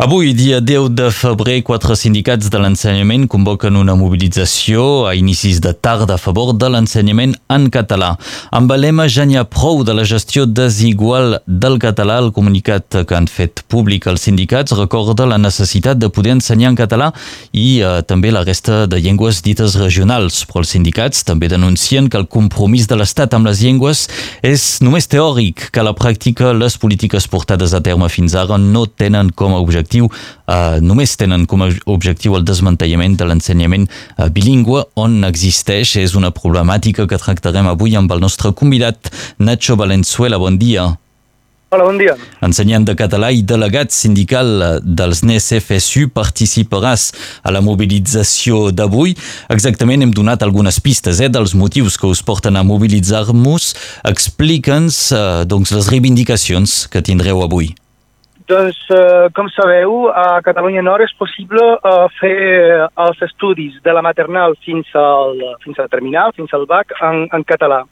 Avui, dia 10 de febrer, quatre sindicats de l'ensenyament convoquen una mobilització a inicis de tarda a favor de l'ensenyament en català. Amb el lema ja n'hi ha prou de la gestió desigual del català, el comunicat que han fet públic els sindicats recorda la necessitat de poder ensenyar en català i eh, també la resta de llengües dites regionals. Però els sindicats també denuncien que el compromís de l'Estat amb les llengües és només teòric, que a la pràctica les polítiques portades a terme fins ara no tenen com a objectiu objectiu, eh, només tenen com a objectiu el desmantellament de l'ensenyament eh, bilingüe on existeix. És una problemàtica que tractarem avui amb el nostre convidat Nacho Valenzuela. Bon dia. Hola, bon dia. Ensenyant de català i delegat sindical dels NES-FSU, participaràs a la mobilització d'avui. Exactament hem donat algunes pistes eh, dels motius que us porten a mobilitzar-nos. Explica'ns eh, doncs, les reivindicacions que tindreu avui. Doncs, eh, com sabeu, a Catalunya Nord és possible eh, fer els estudis de la maternal fins al, fins al terminal, fins al BAC, en, en català.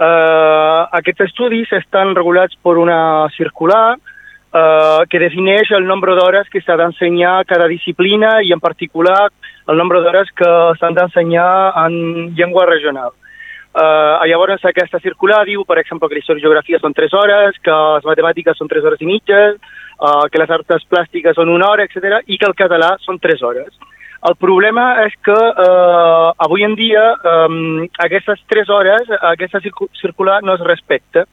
Eh, aquests estudis estan regulats per una circular eh, que defineix el nombre d'hores que s'ha d'ensenyar cada disciplina i, en particular, el nombre d'hores que s'han d'ensenyar en llengua regional. Uh, llavors aquesta circular diu, per exemple, que la història i geografia són 3 hores, que les matemàtiques són 3 hores i mitja, uh, que les arts plàstiques són una hora, etc i que el català són 3 hores. El problema és que uh, avui en dia um, aquestes 3 hores, aquesta circular no es respecta.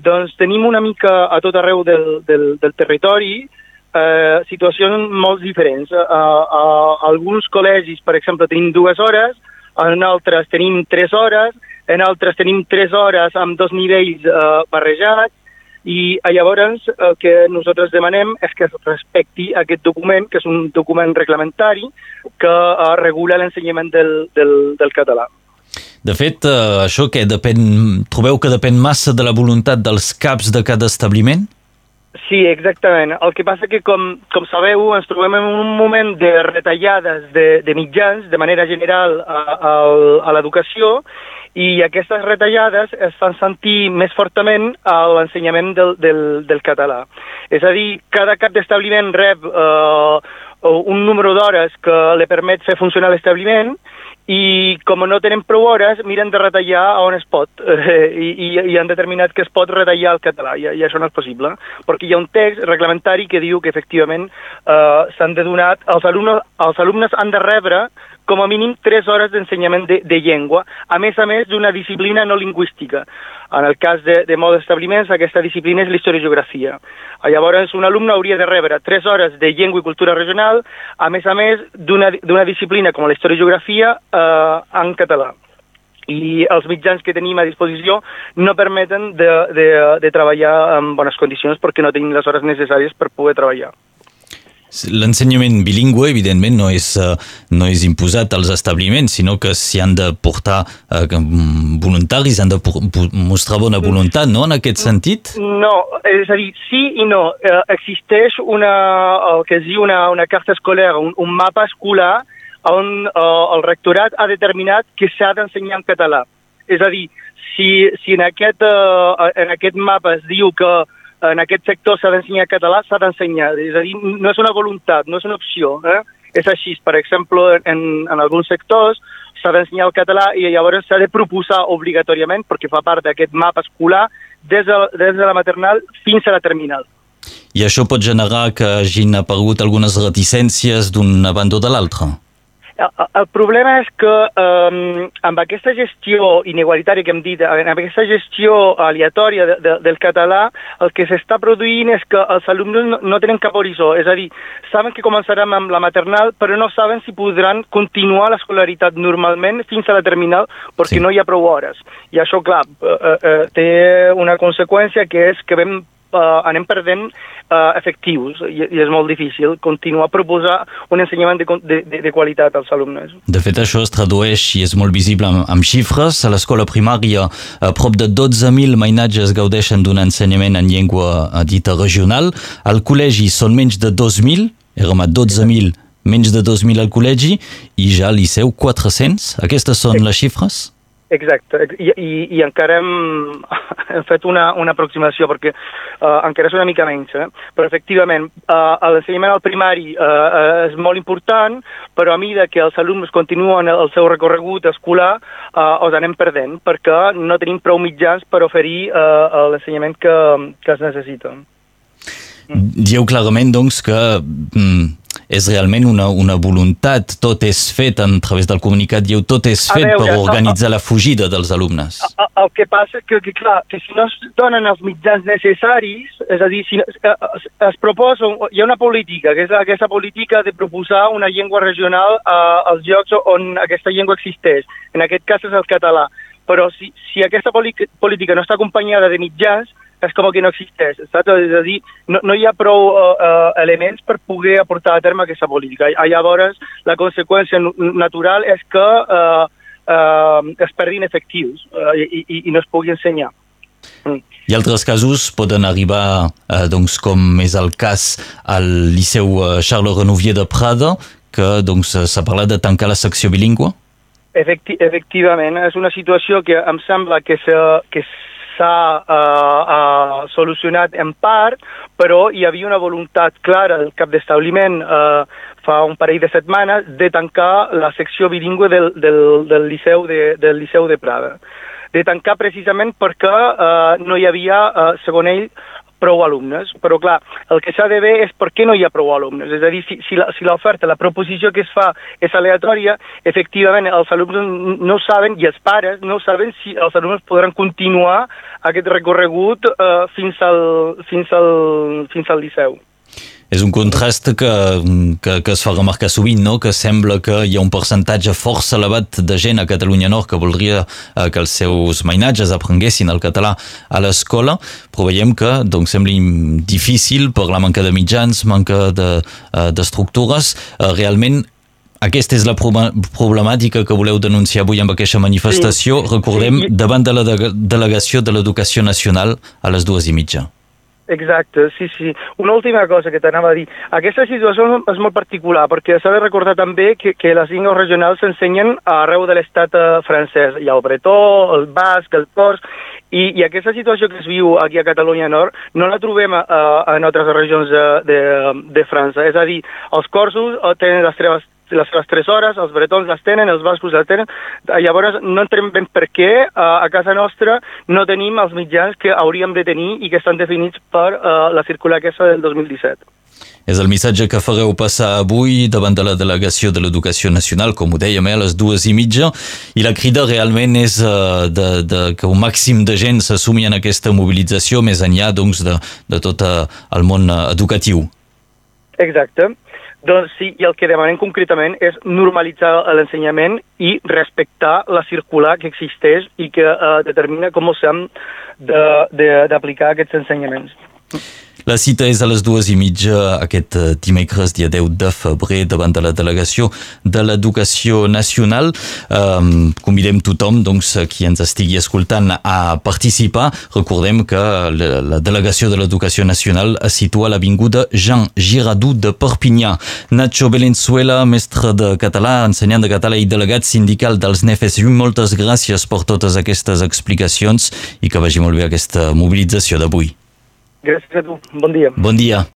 Doncs tenim una mica a tot arreu del, del, del territori uh, situacions molt diferents. Uh, uh, alguns col·legis, per exemple, tenim dues hores, en altres tenim 3 hores, en altres tenim 3 hores amb dos nivells uh, barrejats, i llavors el que nosaltres demanem és que es respecti aquest document, que és un document reglamentari que uh, regula l'ensenyament del, del, del català. De fet, uh, això que depèn, trobeu que depèn massa de la voluntat dels caps de cada establiment? Sí, exactament. El que passa que, com, com sabeu, ens trobem en un moment de retallades de, de mitjans, de manera general, a, a, a l'educació, i aquestes retallades es fan sentir més fortament a l'ensenyament del, del, del català. És a dir, cada cap d'establiment rep eh, un número d'hores que li permet fer funcionar l'establiment i com no tenen prou hores, miren de retallar on es pot eh, i, i han determinat que es pot retallar el català i, i això no és possible, perquè hi ha un text reglamentari que diu que efectivament eh, s'han de donar, els alumnes, els alumnes han de rebre com a mínim 3 hores d'ensenyament de, de llengua, a més a més d'una disciplina no lingüística. En el cas de, de molts establiments, aquesta disciplina és la història i geografia. Llavors, un alumne hauria de rebre 3 hores de llengua i cultura regional, a més a més d'una disciplina com la geografia eh, en català i els mitjans que tenim a disposició no permeten de, de, de treballar en bones condicions perquè no tenim les hores necessàries per poder treballar. L'ensenyament bilingüe, evidentment, no és, uh, no és imposat als establiments, sinó que s'hi han de portar uh, voluntaris, han de mostrar bona voluntat, no?, en aquest sentit? No, és a dir, sí i no. Uh, existeix una, el que es diu una, una carta escolar, un, un mapa escolar on uh, el rectorat ha determinat que s'ha d'ensenyar en català. És a dir, si, si en, aquest, uh, en aquest mapa es diu que en aquest sector s'ha d'ensenyar català, s'ha d'ensenyar. És a dir, no és una voluntat, no és una opció. Eh? És així, per exemple, en, en alguns sectors s'ha d'ensenyar el català i llavors s'ha de proposar obligatòriament, perquè fa part d'aquest mapa escolar, des de, des de la maternal fins a la terminal. I això pot generar que hagin aparegut algunes reticències d'una banda o de l'altra? El problema és que um, amb aquesta gestió inigualitària que hem dit, amb aquesta gestió aleatòria de, de, del català, el que s'està produint és que els alumnes no, no tenen cap horitzó. És a dir, saben que començaran amb la maternal, però no saben si podran continuar l'escolaritat normalment fins a la terminal perquè sí. no hi ha prou hores. I això, clar, uh, uh, té una conseqüència que és que vam uh, anem perdent uh, efectius i, i és molt difícil continuar a proposar un ensenyament de, de, de qualitat als alumnes. De fet, això es tradueix i és molt visible amb, amb xifres. A l'escola primària, a prop de 12.000 mainatges gaudeixen d'un ensenyament en llengua eh, dita regional. Al col·legi són menys de 2.000, érem a 12.000 menys de 2.000 al col·legi i ja al liceu 400. Aquestes són les xifres? Exacte, i, i, i encara hem, hem fet una, una aproximació, perquè uh, encara és una mica menys, eh? però efectivament uh, l'ensenyament al primari uh, és molt important, però a mesura que els alumnes continuen el seu recorregut escolar, uh, els anem perdent, perquè no tenim prou mitjans per oferir uh, l'ensenyament que, que es necessita. Dieu clarament, doncs, que mm, és realment una, una voluntat, tot és fet a través del comunicat, diu, tot és fet veure, per organitzar la fugida dels alumnes. El, el que passa que, que, clar, que si no es donen els mitjans necessaris, és a dir, si es, es, es proposa, hi ha una política, que és aquesta política de proposar una llengua regional eh, als llocs on aquesta llengua existeix. En aquest cas és el català. Però si, si aquesta política no està acompanyada de mitjans, és com que no existeix, saps? És a dir, no, no hi ha prou uh, uh, elements per poder aportar a terme aquesta política. I, llavors, la conseqüència natural és que uh, uh, es perdin efectius uh, i, i, i no es pugui ensenyar. Mm. I altres casos poden arribar, eh, doncs, com és el cas al Liceu Charles Renouvier de Prada, que doncs, s'ha parlat de tancar la secció bilingüe? Efecti efectivament, és una situació que em sembla que s'ha uh, uh, solucionat en part, però hi havia una voluntat clara del cap d'establiment uh, fa un parell de setmanes de tancar la secció bilingüe del, del, del, Liceu de, del Liceu de Prada. De tancar precisament perquè uh, no hi havia, uh, segons ell, prou alumnes, però clar, el que s'ha de ver és per què no hi ha prou alumnes, és a dir, si, si l'oferta, la, si la proposició que es fa és aleatòria, efectivament els alumnes no saben, i els pares no saben si els alumnes podran continuar aquest recorregut eh, fins, al, fins, al, fins al liceu és un contrast que, que, que es fa remarcar sovint, no? que sembla que hi ha un percentatge força elevat de gent a Catalunya Nord que voldria eh, que els seus mainatges aprenguessin el català a l'escola, però veiem que doncs, sembla difícil per la manca de mitjans, manca d'estructures. De, uh, realment aquesta és la problemàtica que voleu denunciar avui amb aquesta manifestació. Sí. Recordem, davant de la delegació de l'Educació Nacional a les dues i mitja. Exacte, sí, sí. Una última cosa que t'anava a dir. Aquesta situació és molt particular perquè s'ha de recordar també que, que les llengües regionals s'ensenyen arreu de l'estat eh, francès. Hi ha el bretó, el basc, el cors, i, i aquesta situació que es viu aquí a Catalunya Nord no la trobem a, en altres regions de, de, de França. És a dir, els corsos eh, tenen les seves les seves tres hores, els bretons les tenen, els bascos les tenen, llavors no entrem ben per què a casa nostra no tenim els mitjans que hauríem de tenir i que estan definits per uh, la circular aquesta del 2017. És el missatge que fareu passar avui davant de la delegació de l'Educació Nacional, com ho dèiem, eh, a les dues i mitja, i la crida realment és uh, de, de, que un màxim de gent s'assumi en aquesta mobilització més enllà doncs, de, de tot uh, el món educatiu. Exacte. Doncs sí, i el que demanem concretament és normalitzar l'ensenyament i respectar la circular que existeix i que eh, determina com s'han d'aplicar aquests ensenyaments. La cita és a les dues i mitja aquest eh, dimecres, dia 10 de febrer, davant de la delegació de l'Educació Nacional. Um, convidem tothom, doncs, qui ens estigui escoltant a participar. Recordem que la, delegació de l'Educació Nacional es situa a l'Avinguda Jean Girardou de Perpinyà. Nacho Belenzuela, mestre de català, ensenyant de català i delegat sindical dels NFSU, moltes gràcies per totes aquestes explicacions i que vagi molt bé aquesta mobilització d'avui. Gràcies a tu. Bon dia. Bon dia.